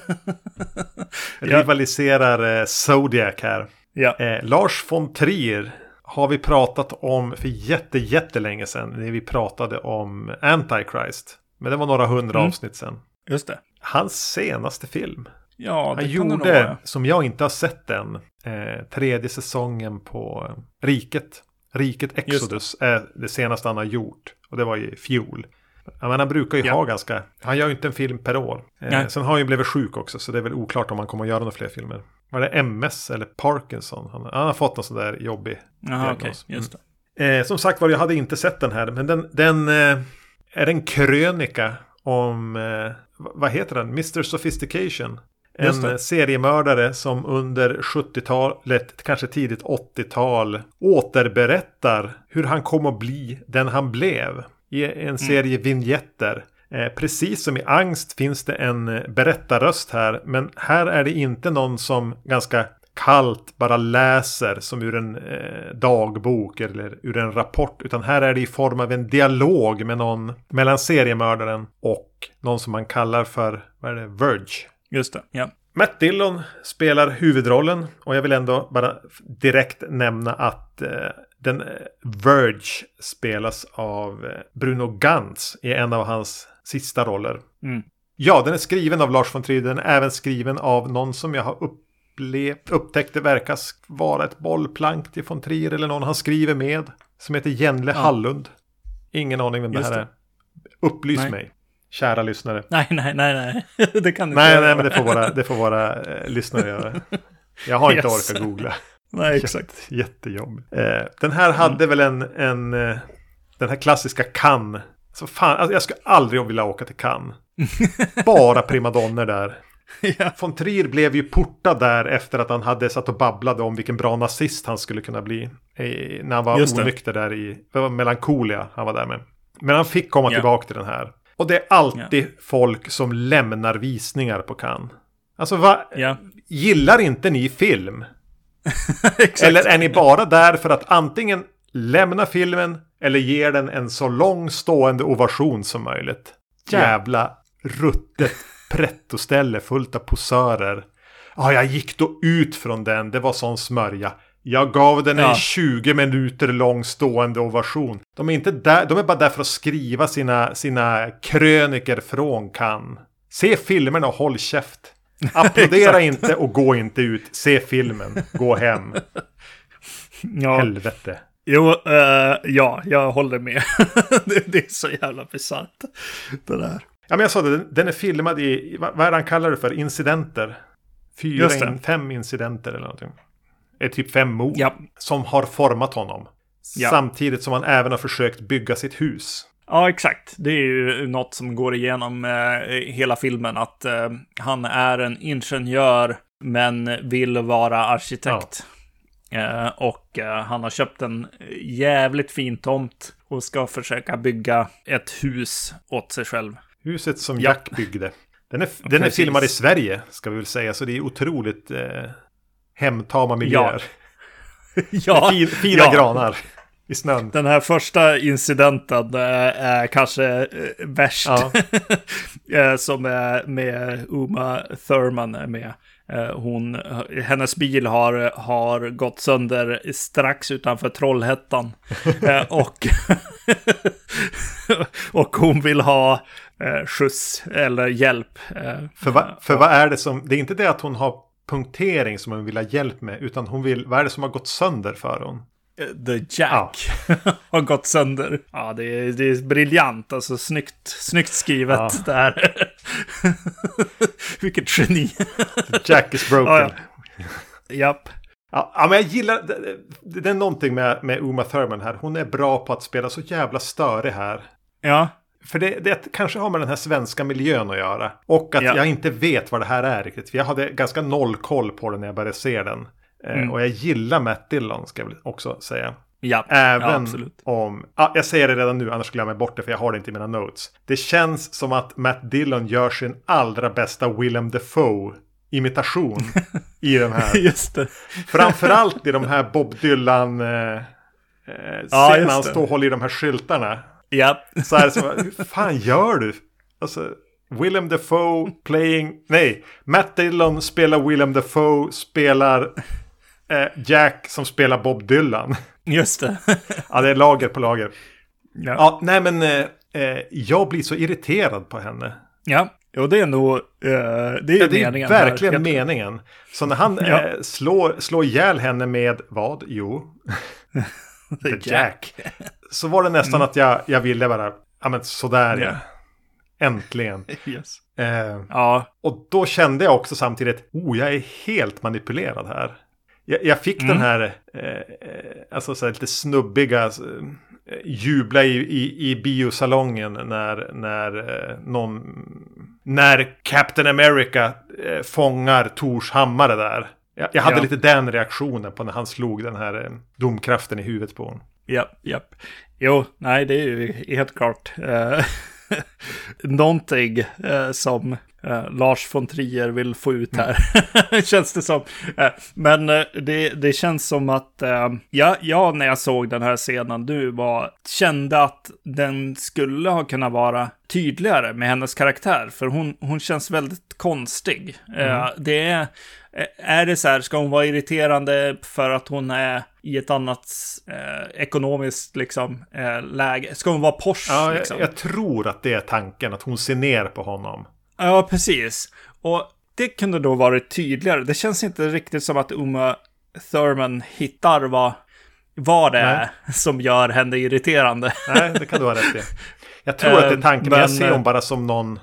Ja. Rivaliserar eh, Zodiac här. ja. Eh, Lars von Trier har vi pratat om för jätte, jättelänge sedan. När vi pratade om Antichrist. Men det var några hundra Mm. avsnitt sedan. just det. Hans senaste film. Ja, det Han nog gjorde, vara. som jag inte har sett än, eh, tredje säsongen på eh, Riket. Riket Exodus är det senaste han har gjort. Och det var i fjol. Ja, men han brukar ju Ja. ha ganska... Han gör ju inte en film per år. Eh, sen har han ju blivit sjuk också, så det är väl oklart om han kommer att göra några fler filmer. Var det MS eller Parkinson? Han, han har fått någon sån där jobbig Jaha, okej, diagnos. just det. Eh, som sagt var, jag hade inte sett den här. Men den, den eh, är en krönika om, eh, vad heter den? Mr. Sophistication. En seriemördare som under 70-talet, kanske tidigt 80-tal, återberättar hur han kom att bli den han blev. I en serie vignetter. Eh, precis som i Angst finns det en eh, berättarröst här. Men här är det inte någon som ganska kallt bara läser som ur en eh, dagbok eller ur en rapport. Utan här är det i form av en dialog med någon mellan seriemördaren och någon som man kallar för, vad är det, Verge. Just det, ja. Matt Dillon spelar huvudrollen och jag vill ändå bara direkt nämna att eh, den eh, Verge spelas av eh, Bruno Gantz i en av hans sista roller. Mm. Ja, den är skriven av Lars von Trier. Den är även skriven av någon som jag har upplevt, upptäckt det verkar vara ett bollplank till von Trier eller någon han skriver med. Som heter Jenle Ja. Hallund. Ingen aning vem det Just här det. är. Upplys Nej. mig, kära lyssnare. Nej, nej, nej, nej. det kan du inte Nej, nej, men det får våra, det får våra eh, lyssnare göra. Jag har inte Yes. orkat googla. Nej, exakt. Jättejobb. Eh, den här hade väl en, en eh, den här klassiska Så fan, alltså, jag skulle aldrig vilja åka till Cannes. Bara primadonner där. ja. Von Trier blev ju portad där efter att han hade satt och babblade om vilken bra nazist han skulle kunna bli. Eh, när han var Just det. onykter där i, det var Melancholia han var där med. Men han fick komma Ja. tillbaka till den här. Och det är alltid folk som lämnar visningar på Cannes. Alltså va, Ja. gillar inte ni film? Eller är ni bara där för att antingen lämna filmen eller ge den en så lång stående ovation som möjligt? Jävla ruttet prettoställe fullt av posörer. Ja, jag gick då ut från den. Det var sån smörja. Jag gav den en Ja. 20 minuter lång stående ovation. De är, inte där, de är bara där för att skriva sina, sina kröniker från Cannes. Se filmerna och håll käft. Applådera inte och gå inte ut. Se filmen. Gå hem. ja. Helvete. Jo, eh, ja, jag håller med. det, det är så jävla bisarrt. Det där. Ja, men jag sa det, den- är filmad i, vad är det han kallar det för? Incidenter. Fyra, in, fem incidenter eller någonting. Det är typ fem mord Ja. som har format honom. Ja. Samtidigt som han även har försökt bygga sitt hus. Ja, exakt. Det är ju något som går igenom eh, hela filmen. Att eh, han är en ingenjör, men vill vara arkitekt. Eh, och eh, han har köpt en jävligt fin tomt och ska försöka bygga ett hus åt sig själv. Huset som Ja. Jack byggde. Den är, den är filmad i Sverige, ska vi väl säga. Så det är otroligt eh, hemtama miljöer. ja, Fin, fina ja. granar i snön. Den här första incidenten eh, är kanske eh, värst. Ja. Eh, som är med Uma Thurman är med. Hon, hennes bil har, har gått sönder strax utanför Trollhättan. Och, och hon vill ha skjuts eller hjälp. För, va, för vad är det som... Det är inte det att hon har punktering som hon vill ha hjälp med. Utan hon vill... Vad är det som har gått sönder för hon? The Jack har gått sönder. Ja, det är, det är briljant. Alltså snyggt, snyggt skrivet Ja. där. Vilket geni. Jack is broken. Ja, ja. Japp. Ja, ja, men jag gillar... Det, det, det är någonting med, med Uma Thurman här. Hon är bra på att spela så jävla störig här. Ja, För det, det kanske har med den här svenska miljön att göra. Och att Ja. jag inte vet vad det här är riktigt. För jag hade ganska noll koll på den när jag började se den. Eh, Mm. Och jag gillar Matt Dillon, ska jag väl också säga. ja. Även ja om... Ja, jag säger det redan nu, annars glömmer jag bort det för jag har det inte i mina notes. Det känns som att Matt Dillon gör sin allra bästa Willem Dafoe-imitation i den här. Just det. Framförallt i de här Bob Dylan... Eh, eh, Ja, när han står och håller i de här skyltarna. Ja. Så är det så, hur fan gör du? Alltså, Willem Dafoe playing... Nej, Matt Dillon spelar Willem Dafoe, spelar Jack som spelar Bob Dylan. Just det. Ja, det är lager på lager. Ja. Ja, nej men eh, eh, jag blir så irriterad på henne. ja. Jo, det är nog... eh, det är Ja, det är här. verkligen Helt- meningen. Så när han Ja. eh, slår, slår ihjäl henne med vad? Jo, The Jack. Så var det nästan att jag, jag ville bara, ja men sådär. Ja. Äntligen. Yes. Eh, Ja, och då kände jag också samtidigt, oh jag är helt manipulerad här. Jag, jag fick den här, eh, alltså så här lite snubbiga, eh, jubla i, i, i biosalongen när, när eh, någon, när Captain America eh, fångar Tors hammare där. Jag, jag hade Ja. lite den reaktionen på när han slog den här eh, domkraften i huvudet på honom. Japp, japp. Jo, nej, det är ju helt klart. Eh, någonting eh, som eh, Lars von Trier vill få ut här. känns det som. Eh, men eh, det, det känns som att, eh, ja, jag när jag såg den här scenen du var, kände att den skulle ha kunnat vara tydligare med hennes karaktär. För hon, hon känns väldigt konstig. Eh, det är, är det så här, ska hon vara irriterande för att hon är i ett annat eh, ekonomiskt liksom, eh, läge? Ska hon vara Porsche? Ja, liksom? jag, jag tror att det är tanken, att hon ser ner på honom. Ja, precis. Och det kunde då varit tydligare. Det känns inte riktigt som att Uma Thurman hittar vad, vad det Nej. är som gör henne irriterande. Nej, det kan du ha rätt i. Jag tror att det är Eh, tanken, men jag ser eh, dem bara som någon...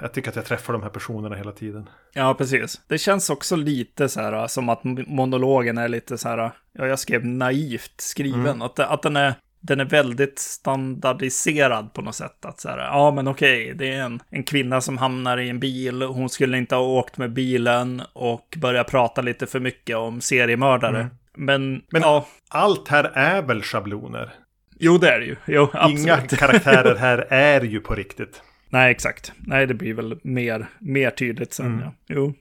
Jag tycker att jag träffar de här personerna hela tiden. ja, precis. Det känns också lite så här som att monologen är lite så här, ja, jag skrev naivt skriven. Att, att den är, den är väldigt standardiserad på något sätt. Att så här, ja men okej, det är en, en kvinna som hamnar i en bil, hon skulle inte ha åkt med bilen och börjar prata lite för mycket om seriemördare. Mm. Men, men ja. allt här är väl schabloner? Jo, det är det ju. Jo. Inga karaktärer här är ju på riktigt. Nej, exakt. Nej, det blir väl mer, mer tydligt sen. Mm. Ja. Jo.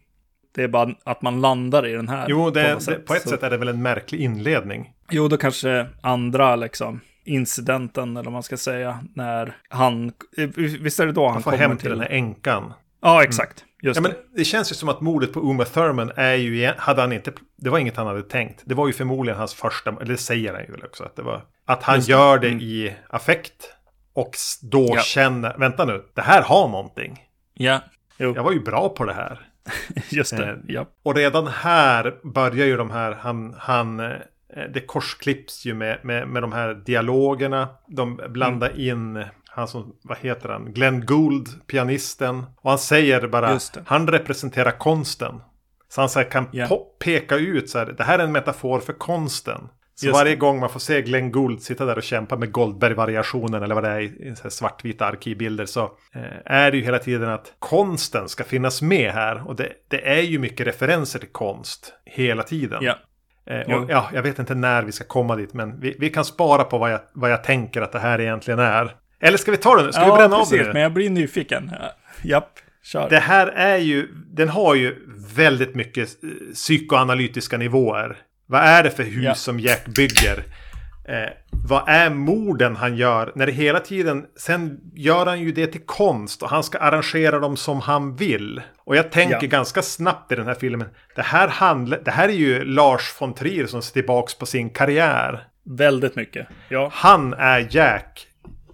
Det är bara att man landar i den här. Jo, det, på, det, på ett så. sätt är det väl en märklig inledning. Jo, då kanske andra liksom incidenten, eller vad man ska säga, när han... Visst är det då han, han får hem till, den här änkan? Ja, exakt. Just ja, men det känns ju som att mordet på Uma Thurman är ju, hade han inte, det var inget han hade tänkt. Det var ju förmodligen hans första, eller det säger han ju också, att det var, att han det. gör det mm. i affekt. Och då ja. känner, vänta nu, det här har någonting. Ja, jo. Jag var ju bra på det här. Just det, eh, ja. Och redan här börjar ju de här, han, han eh, det korsklipps ju med, med, med de här dialogerna. De blandar mm. in han som, vad heter han, Glenn Gould, pianisten. Och han säger bara, han representerar konsten. Så han så kan yeah. peka ut så här, det här är en metafor för konsten. Så Just varje det. gång man får se Glenn Gould sitta där och kämpa med Goldberg-variationen eller vad det är i svartvita arkivbilder så eh, är det ju hela tiden att konsten ska finnas med här. Och det, det är ju mycket referenser till konst hela tiden. Yeah. Eh, och, ja, jag vet inte när vi ska komma dit, men vi, vi kan spara på vad jag, vad jag tänker att det här egentligen är. Eller ska vi ta den? Ska ja, vi bränna precis, av det? men jag blir nyfiken. Japp, kör. Det här är ju, den har ju väldigt mycket eh, psykoanalytiska nivåer. Vad är det för hus ja. som Jack bygger? Eh, vad är morden han gör? När det hela tiden, sen gör han ju det till konst och han ska arrangera dem som han vill. Och jag tänker ja. ganska snabbt i den här filmen. Det här, handla, det här är ju Lars von Trier som ser tillbaks på sin karriär. Väldigt mycket, ja. Han är Jack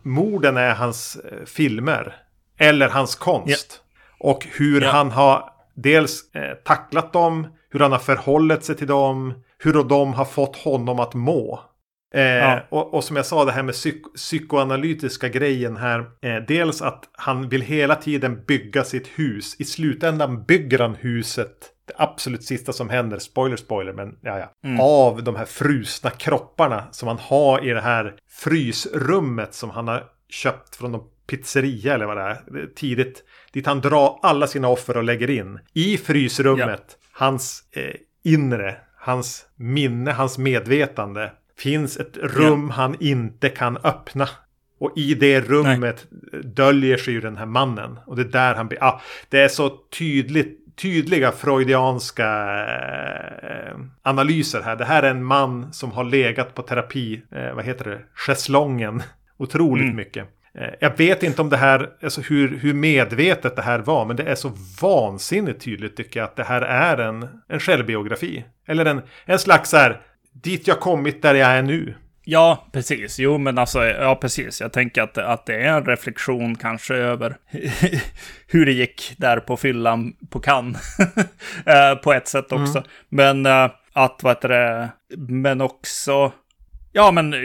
morden är hans eh, filmer. Eller hans konst. Ja. Och hur ja. han har dels eh, tacklat dem, hur han har förhållit sig till dem, hur de har fått honom att må. Eh, ja. och, och, som jag sa, det här med psyk psykoanalytiska grejen här. Eh, dels att han vill hela tiden bygga sitt hus. I slutändan bygger han huset det absolut sista som händer, spoiler spoiler, men ja, ja. Mm. Av de här frusna kropparna som han har i det här frysrummet som han har köpt från någon pizzeria eller vad det är. Tidigt. Dit han drar alla sina offer och lägger in. I frysrummet, ja. hans eh, inre, hans minne, hans medvetande. Finns ett rum ja. han inte kan öppna. Och i det rummet Nej. döljer sig ju den här mannen. Och det är där han blir... Ah, det är så tydligt tydliga freudianska eh, analyser här. Det här är en man som har legat på terapi, eh, vad heter det, schäslongen otroligt mm. mycket. Eh, jag vet inte om det här, alltså hur, hur medvetet det här var, men det är så vansinnigt tydligt tycker jag att det här är en, en självbiografi. Eller en, en slags så här, dit jag kommit där jag är nu. Ja, precis. Jo, men alltså, ja, precis. Jag tänker att, att det är en reflektion kanske över hur det gick där på fyllan på Cannes. Eh, på ett sätt också. Mm. Men uh, att, vad heter det, men också, ja, men eh,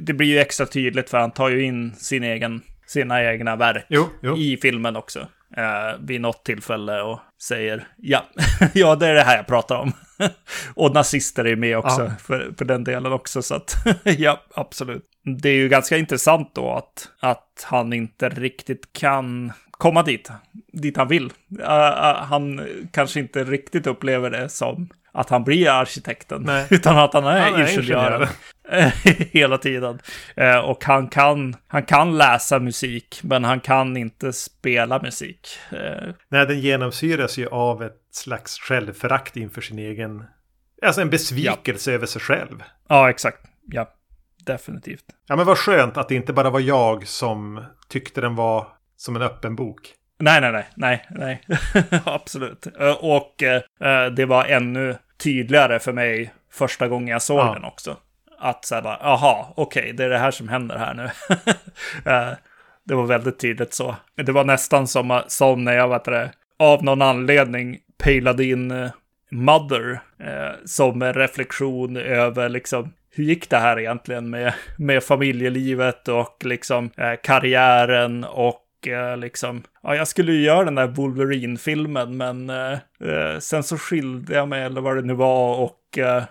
det blir ju extra tydligt för han tar ju in sin egen, sina egna verk jo, jo. i filmen också. Uh, vid något tillfälle och säger ja, ja det är det här jag pratar om. och nazister är med också, ja. för, för den delen också. Så att, ja, absolut. Det är ju ganska intressant då att, att han inte riktigt kan komma dit, dit han vill. Uh, uh, han kanske inte riktigt upplever det som att han blir arkitekten, Nej. utan att han är, han är ingenjören hela tiden. Uh, och han kan, han kan läsa musik, men han kan inte spela musik. Nej, den genomsyras ju av ett slags självförakt inför sin egen... Alltså en besvikelse ja. över sig själv. Ja, exakt. Ja, definitivt. Ja, men vad skönt att det inte bara var jag som tyckte den var som en öppen bok. Nej, nej, nej, nej, nej, absolut. Och eh, det var ännu tydligare för mig första gången jag såg ja. den också. Att så här bara, aha, okej, okay, det är det här som händer här nu. Eh, det var väldigt tydligt så. Det var nästan som, som när jag, vet det, av någon anledning pejlade in eh, Mother eh, som en reflektion över liksom hur gick det här egentligen med, med familjelivet och liksom eh, karriären och eh, liksom, ja, jag skulle ju göra den där Wolverine-filmen, men eh, eh sen så skilde jag mig eller vad det nu var och eh,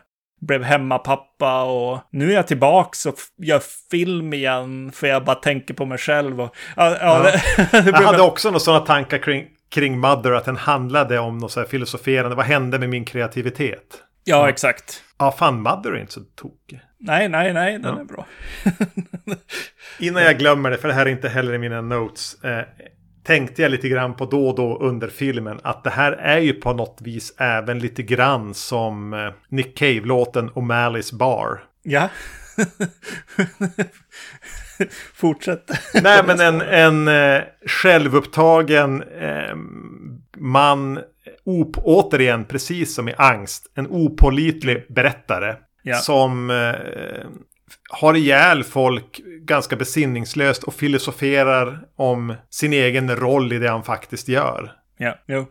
blev hemmapappa och nu är jag tillbaks och gör film igen för jag bara tänker på mig själv. Och, ja, ja, det, jag hade också några sådana tankar kring, kring Mother, att den handlade om något så här filosoferande. Vad hände med min kreativitet? Ja, ja. exakt. Ja, fan, Mother är inte så tokig. Nej, nej, nej, den ja. är bra. Innan jag glömmer det, för det här är inte heller i mina notes. Eh, tänkte jag lite grann på då och då under filmen att det här är ju på något vis även lite grann som eh, Nick Cave-låten O'Malley's Bar. Ja. Fortsätt. Nej, men en, en eh, självupptagen eh, man, op, återigen precis som i Angst, en opolitlig berättare. Ja. Som eh, har ihjäl folk ganska besinningslöst och filosoferar om sin egen roll i det han faktiskt gör. Ja, jo.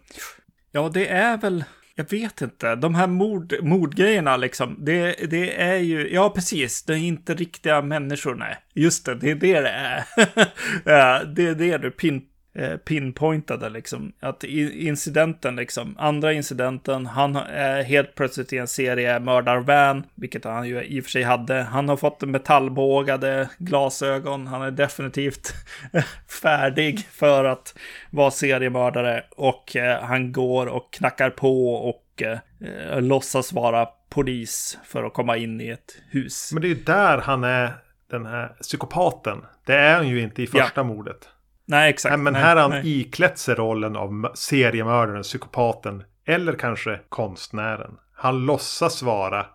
Ja, det är väl... Jag vet inte. De här mord, mordgrejerna liksom. Det, det är ju... Ja, precis. Det är inte riktiga människor, nej. Just det, det är det det är. det är det du pin, pinpointade liksom. Att incidenten liksom, andra incidenten, han är helt plötsligt i en serie mördarvan, vilket han ju i och för sig hade. Han har fått metallbågade glasögon, han är definitivt färdig för att vara seriemördare och eh, han går och knackar på och eh, låtsas vara polis för att komma in i ett hus. Men det är ju där han är den här psykopaten. Det är han ju inte i första ja. mordet. Nej, exakt. Nej, men nej, här har han nej. iklätt sig rollen av seriemördaren, psykopaten eller kanske konstnären. Han låtsas vara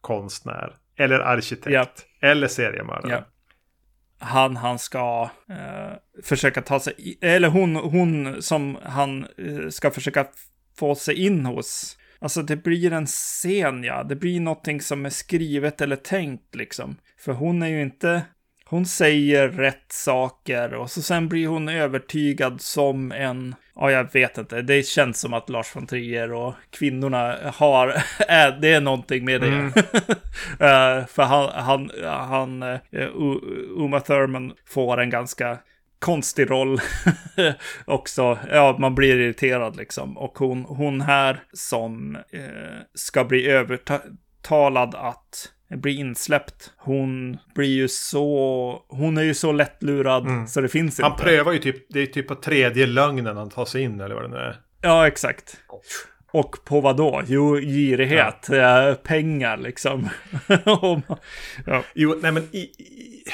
konstnär eller arkitekt yep. eller seriemördare. Yep. Han, han ska eh, försöka ta sig, eller hon, hon som han eh, ska försöka få sig in hos. Alltså det blir en scen, ja. Det blir någonting som är skrivet eller tänkt liksom. För hon är ju inte hon säger rätt saker och så sen blir hon övertygad som en, ja jag vet inte, det känns som att Lars von Trier och kvinnorna har, äh, det är någonting med det. Mm. uh, för han, han, han uh, Uma Thurman får en ganska konstig roll också. Ja, man blir irriterad liksom. Och hon, hon här som uh, ska bli övertalad att blir insläppt. Hon blir ju så... Hon är ju så lättlurad mm. så det finns inte. Han prövar ju typ... Det är typ på tredje lögnen han tar sig in eller vad det nu är. Ja, exakt. Och på vad då? Jo, girighet. Ja. Pengar liksom. ja. Jo, nej men... I, i,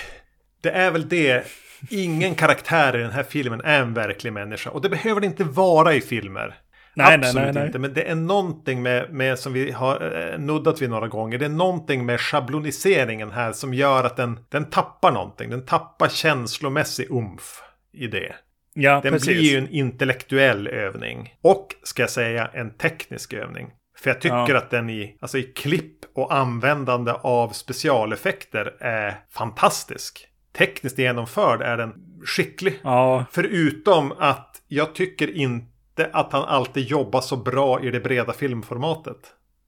det är väl det. Ingen karaktär i den här filmen är en verklig människa. Och det behöver det inte vara i filmer. Nej, Absolut nej, nej, inte. Men det är någonting med, med som vi har eh, nuddat vid några gånger. Det är någonting med schabloniseringen här som gör att den, den tappar någonting. Den tappar känslomässig umf i det. Ja, den precis. blir ju en intellektuell övning. Och, ska jag säga, en teknisk övning. För jag tycker ja. att den i, alltså i klipp och användande av specialeffekter är fantastisk. Tekniskt genomförd är den skicklig. Ja. Förutom att jag tycker inte att han alltid jobbar så bra i det breda filmformatet.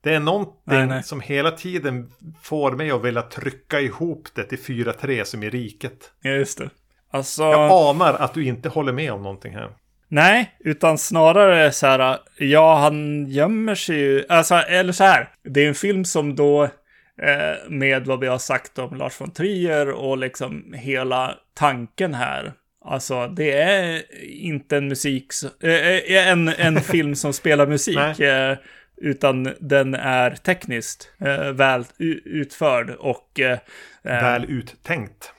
Det är någonting nej, nej. som hela tiden får mig att vilja trycka ihop det till 4-3 som i riket. Ja, just det. Alltså... Jag anar att du inte håller med om någonting här. Nej, utan snarare så här, ja, han gömmer sig ju, alltså, eller så här, det är en film som då, eh, med vad vi har sagt om Lars von Trier och liksom hela tanken här, Alltså, det är inte en musik, äh, en, en film som spelar musik. äh, utan den är tekniskt äh, väl utförd och... väl uttänkt.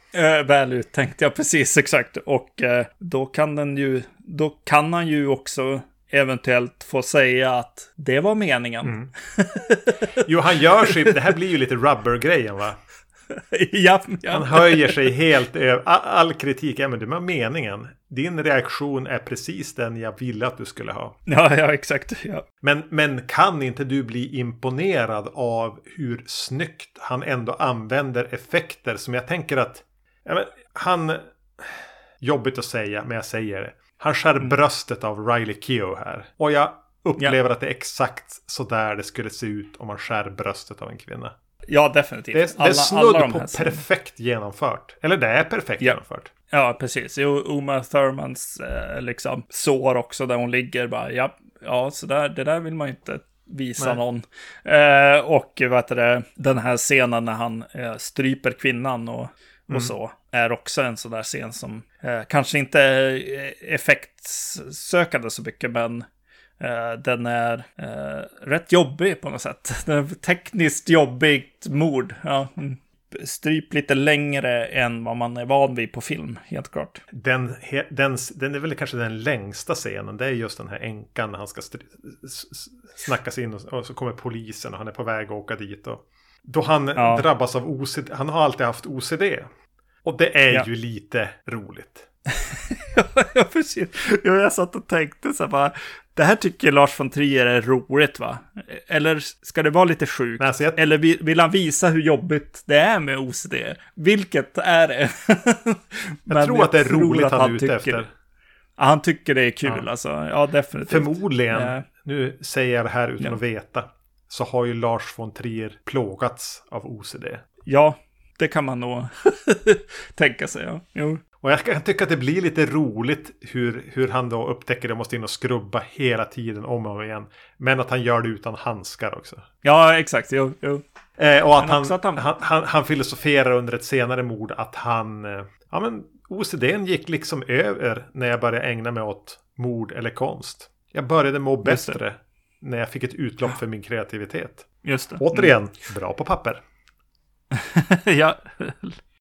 väl uttänkt, ja precis, exakt. Och då kan den ju, då kan han ju också eventuellt få säga att det var meningen. Mm. Jo, han gör sig, det här blir ju lite rubber-grejen va? ja, ja. Han höjer sig helt över. All, kritik är men det var meningen. Din reaktion är precis den jag ville att du skulle ha. Ja, ja exakt. Ja. Men, men kan inte du bli imponerad av hur snyggt han ändå använder effekter som jag tänker att ja, men, han... Jobbigt att säga, men jag säger det. Han skär mm. bröstet av Riley Keough här. Och jag upplever ja. att det är exakt så där det skulle se ut om man skär bröstet av en kvinna. Ja, definitivt. Det, är, det är snudd alla på perfekt genomfört. Eller det är perfekt ja. genomfört. Ja, precis. Jo, Uma Thurmans eh, liksom sår också där hon ligger bara, ja, ja, så där, det där vill man inte visa Nej. någon. Eh, och vad heter det, den här scenen när han eh, stryper kvinnan och, och Mm. så är också en sån där scen som eh, kanske inte är eh, effektsökande så mycket, men den är eh, rätt jobbig på något sätt. Den är tekniskt jobbigt mord. Ja, mm. Stryp lite längre än vad man är van vid på film, helt klart. Den, den, den är väl kanske den längsta scenen. Det är just den här änkan när han ska str- s- s- snackas in och, och så kommer polisen och han är på väg att åka dit. Och, då han Ja. drabbas av OCD. Han har alltid haft OCD. Och det är Ja. ju lite roligt. ja, precis. Ja, jag satt och tänkte så här bara, det här tycker Lars von Trier är roligt va? Eller ska det vara lite sjukt? Alltså jag- Eller vill, vill han visa hur jobbigt det är med OCD? Vilket är det? Jag tror att det är roligt han är ute tycker, efter. Ja, han tycker det är kul Ja. alltså. Ja, definitivt. Förmodligen, Ja. nu säger jag det här utan Ja. att veta. Så har ju Lars von Trier plågats av OCD. Ja, det kan man nog tänka sig. Ja. Jo. Och jag kan tycka att det blir lite roligt hur, hur han då upptäcker det och måste in och skrubba hela tiden om och om igen. Men att han gör det utan handskar också. Ja, exakt. Jo, jo. Eh, och att han, att han- han... Han, han, filosoferar under ett senare mord att han... Eh, ja men OCDn gick liksom över när jag började ägna mig åt mord eller konst. Jag började må bättre när jag fick ett utlopp för min kreativitet. Just det. Återigen, bra på papper. ja.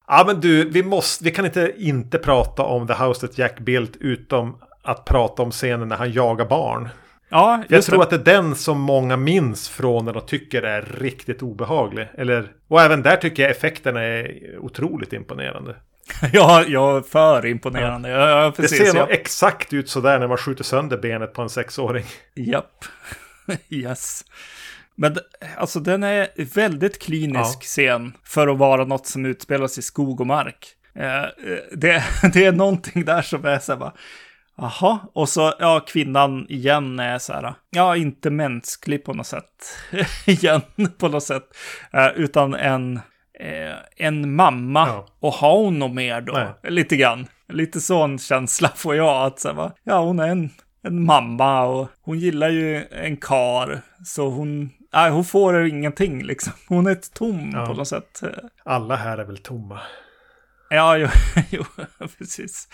Ja men du, vi, måste, vi kan inte inte prata om The House That Jack Built utom att prata om scenen när han jagar barn. ja, Jag tror det. att det är den som många minns från när de tycker är riktigt obehaglig. Eller, och även där tycker jag effekterna är otroligt imponerande. Ja, ja, för imponerande. Ja, ja Det precis. ser ja. nog exakt ut sådär när man skjuter sönder benet på en sexåring. Japp. yes. Men alltså den är väldigt klinisk Ja. scen för att vara något som utspelas i skog och mark. Eh, eh, det, det är någonting där som är så här bara, Jaha, och så, ja, kvinnan igen är så här, ja, inte mänsklig på något sätt. igen, på något sätt. Eh, utan en, eh, en mamma. Ja. Och har hon något mer då? Nej. Lite grann. Lite sån känsla får jag. Att så här, va, ja, hon är en, en mamma och hon gillar ju en kar. Så hon, nej, hon får ingenting liksom. Hon är tom Ja. på något sätt. Alla här är väl tomma. Ja, jo, jo precis.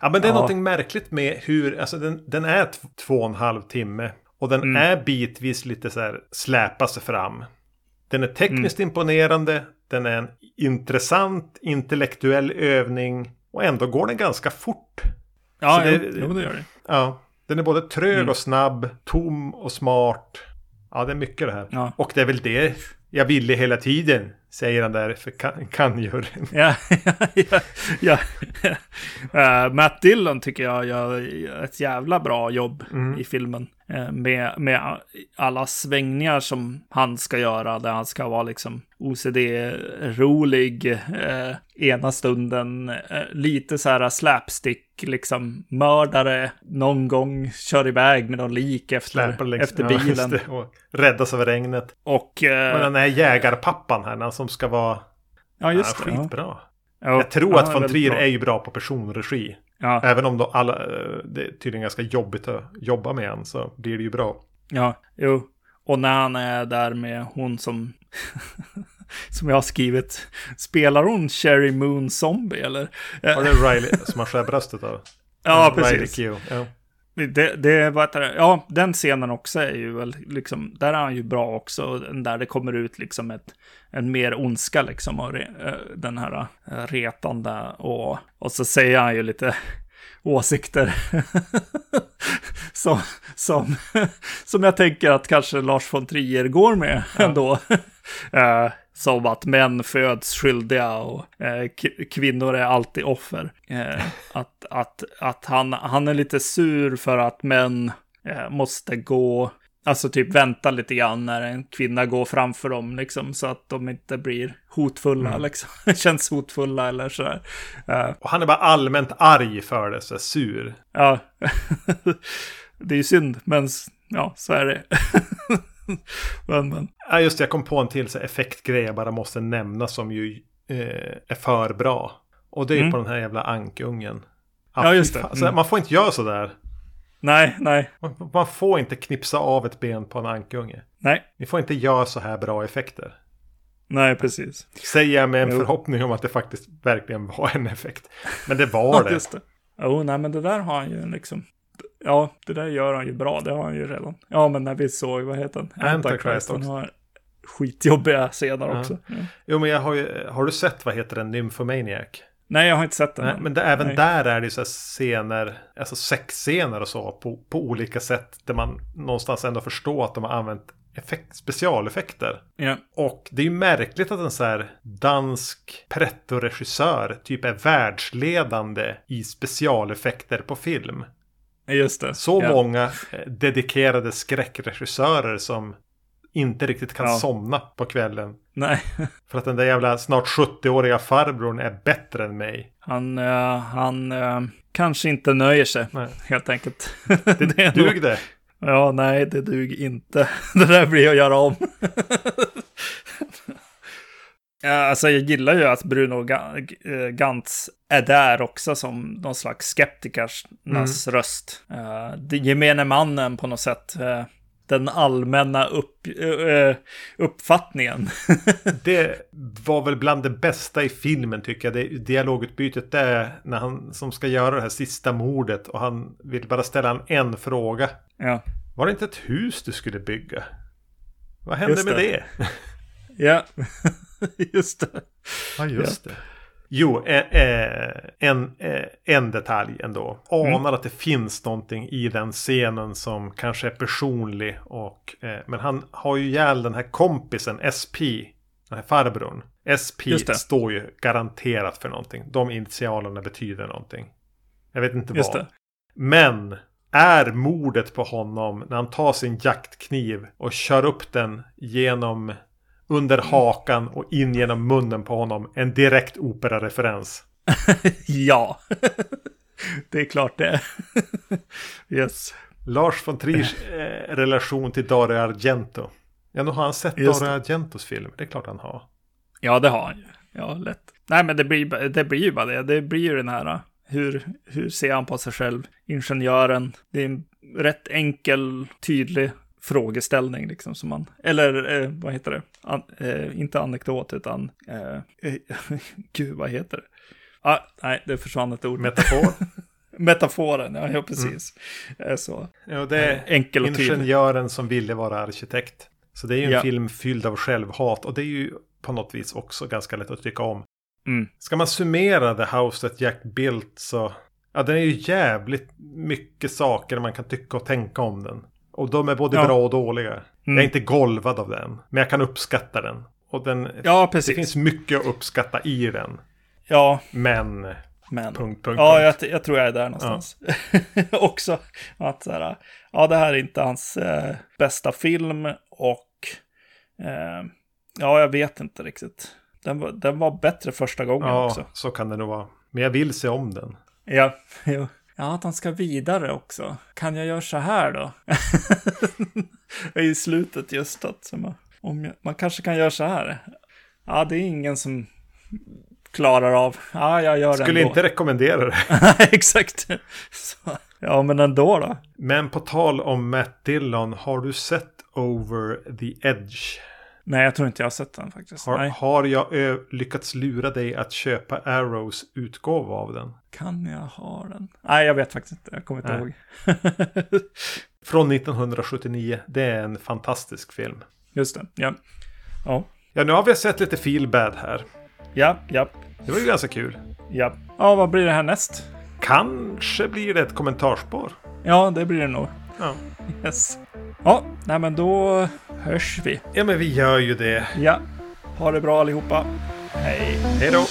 Ja men det är Ja. någonting märkligt med hur, alltså den, den är två och en halv timme. Och den Mm. är bitvis lite så här släpa sig fram. Den är tekniskt Mm. imponerande. Den är en intressant intellektuell övning. Och ändå går den ganska fort. Ja, Så det- jo, jo, det gör det. Ja, den är både trög Mm. och snabb, tom och smart. Ja, det är mycket det här. Ja. Och det är väl det jag ville hela tiden, säger han där för kan, kan-juryn. Ja, ja, ja. Eh, Matt Dillon tycker jag gör ett jävla bra jobb Mm. i filmen. Eh, med, med alla svängningar som han ska göra, där han ska vara liksom OCD-rolig eh, ena stunden, eh, lite så här slapstick, liksom mördare, någon gång kör iväg med någon lik efter, längs efter ja, bilen. det, och räddas av regnet. Och... eh, Och den här jägarpappan här, som ska vara ja, just ja, det. Ja. skitbra. Ja, Jag tror ja, att von Trier är ju bra på personregi. Ja, Även om de alla, eh, det är tydligen ganska jobbigt att jobba med han så blir det ju bra. Ja, jo. Och när han är där med hon som... som jag har skrivit. Spelar hon Cherry Moon Zombie eller? Eh, Var det Riley som han skär bröstet av? ja, precis. Ja. Det, det, vad heter det? Ja, den scenen också är ju väl liksom, där är han ju bra också. Där det kommer ut liksom ett, en mer ondska liksom. Re, eh, den här eh, retande. Och, och så säger han ju lite åsikter. som, som, som jag tänker att kanske Lars von Trier går med ändå. Eh, som att män föds skyldiga och eh, kvinnor är alltid offer. Eh, att att, att han, han är lite sur för att män eh, måste gå, alltså typ vänta lite grann när en kvinna går framför dem, liksom, så att de inte blir hotfulla, Mm. liksom. Känns hotfulla eller sådär. Eh, Och han är bara allmänt arg för det, så sur. ja, det är ju synd, men ja, så är det. men, men. Ja, just det, jag kom på en till så effektgrej jag bara måste nämna som ju eh, är för bra. Och det är Mm. på den här jävla ankungen. Ja, just det. fan. Så Mm. Man får inte göra sådär. Nej, nej, Man, man får inte knipsa av ett ben på en ankunge. Nej, Ni får inte göra så här bra effekter. nej precis. Säger jag med en Jo. förhoppning om att det faktiskt verkligen var en effekt. Men det var det. Just det. Jo, nej men det där har han ju liksom. Ja, det där gör han ju bra. Det har han ju redan. Ja, men när vi såg, vad heter den? Antichrist Han också. har skitjobbiga scener Ja. också. Ja. Jo, men jag har ju, har du sett vad heter den? Nymphomaniac? Nej, jag har inte sett den. Nej, men det, även Nej. där är det ju så scener, alltså sexscener och så på, på olika sätt. Där man någonstans ändå förstår att de har använt effekt, specialeffekter. Ja, Och det är ju märkligt att en så här dansk pretto-regissör typ är världsledande i specialeffekter på film. Just det. Så ja. många eh, dedikerade skräckregissörer som inte riktigt kan Ja. somna på kvällen. Nej, För att den där jävla snart 70-åriga farbrorn är bättre än mig. han, eh, han eh, kanske inte nöjer sig, Nej. helt enkelt. Det nog- dug det. Ja, nej, det duger inte. Det där blir att göra om. Ja, alltså, jag gillar ju att Bruno eh, Gantz är där också som någon slags skeptikernas röst. Uh, det gemene mannen på något sätt. eh, den allmänna upp, eh, uppfattningen. Det var väl bland det bästa i filmen tycker jag. Det dialogutbytet där när han som ska göra det här sista mordet och han vill bara ställa en, en fråga. ja, Var det inte ett hus du skulle bygga? Vad hände Just med det. det? ja. just det. Ja, just det. Jo, eh, eh, en, eh, en detalj ändå. Anar Mm. att det finns någonting i den scenen som kanske är personlig. Och, eh, men han har ju ihjäl den här kompisen SP. Den här farbrorn. SP står ju garanterat för någonting. De initialerna betyder någonting. Jag vet inte Just vad. det. Men är mordet på honom när han tar sin jaktkniv och kör upp den genom under hakan och in genom munnen på honom en direkt operareferens. ja. det är klart det. yes. Lars von Triers eh, relation till Dario Argento. Ja, nu har han sett Just Dario Argentos film. Det är klart han har. Ja, det har han ju. Ja, lätt. Nej, men det blir, det blir ju bara det. Det blir ju den här, hur, hur ser han på sig själv? Ingenjören. Det är en rätt enkel, tydlig frågeställning liksom som man, eller eh, vad heter det? An, eh, inte anekdot utan, eh, eh, gud vad heter det? Ah, nej, det försvann ett ord. Metafor. Metaforen, ja, ja precis. Eh, så. ja, det är Enkel och tydlig. ingenjören som ville vara arkitekt. Så det är ju en Ja. film fylld av självhat. Och det är ju på något vis också ganska lätt att tycka om. Mm. Ska man summera The House That Jack Built så... Ja, den är ju jävligt mycket saker man kan tycka och tänka om den. Och de är både Ja. bra och dåliga. Jag Mm. är inte golvad av den. Men jag kan uppskatta den. Och den... Ja, Det precis. finns mycket att uppskatta i den. Ja, Men... men. Punkt, punkt, Ja, punkt. jag, jag tror jag är där någonstans. Också att så här, ja, det här är inte hans eh, bästa film och eh, ja, jag vet inte riktigt. Den var, den var bättre första gången Ja, också. så kan det nog vara. Men jag vill se om den. Ja, jo. Ja, att han ska vidare också. Kan jag göra så här då? I slutet just att man, om jag, man kanske kan göra så här. Ja, det är ingen som klarar av. Ja, jag gör det Skulle ändå. inte rekommendera det. Exakt. Så, ja, men ändå då. Men på tal om Matt Dillon, har du sett Over the Edge? Nej, jag tror inte jag har sett den faktiskt. Har, har jag ö, lyckats lura dig att köpa Arrows utgåva av den? Kan jag ha den? Nej, jag vet faktiskt inte. Jag kommer inte Nej. ihåg. Från 1979. Det är en fantastisk film. Just det. Ja. Ja. Ja, nu har vi sett lite feel bad här. Ja, ja, Det var ju ganska kul. ja. Ja, vad blir det här näst? Kanske blir det ett kommentarspår. Ja, det blir det nog. Ja. Yes. Ja, nej men då hörs vi. ja, men vi gör ju det. Ja. Ha det bra allihopa. Hej. Hej då!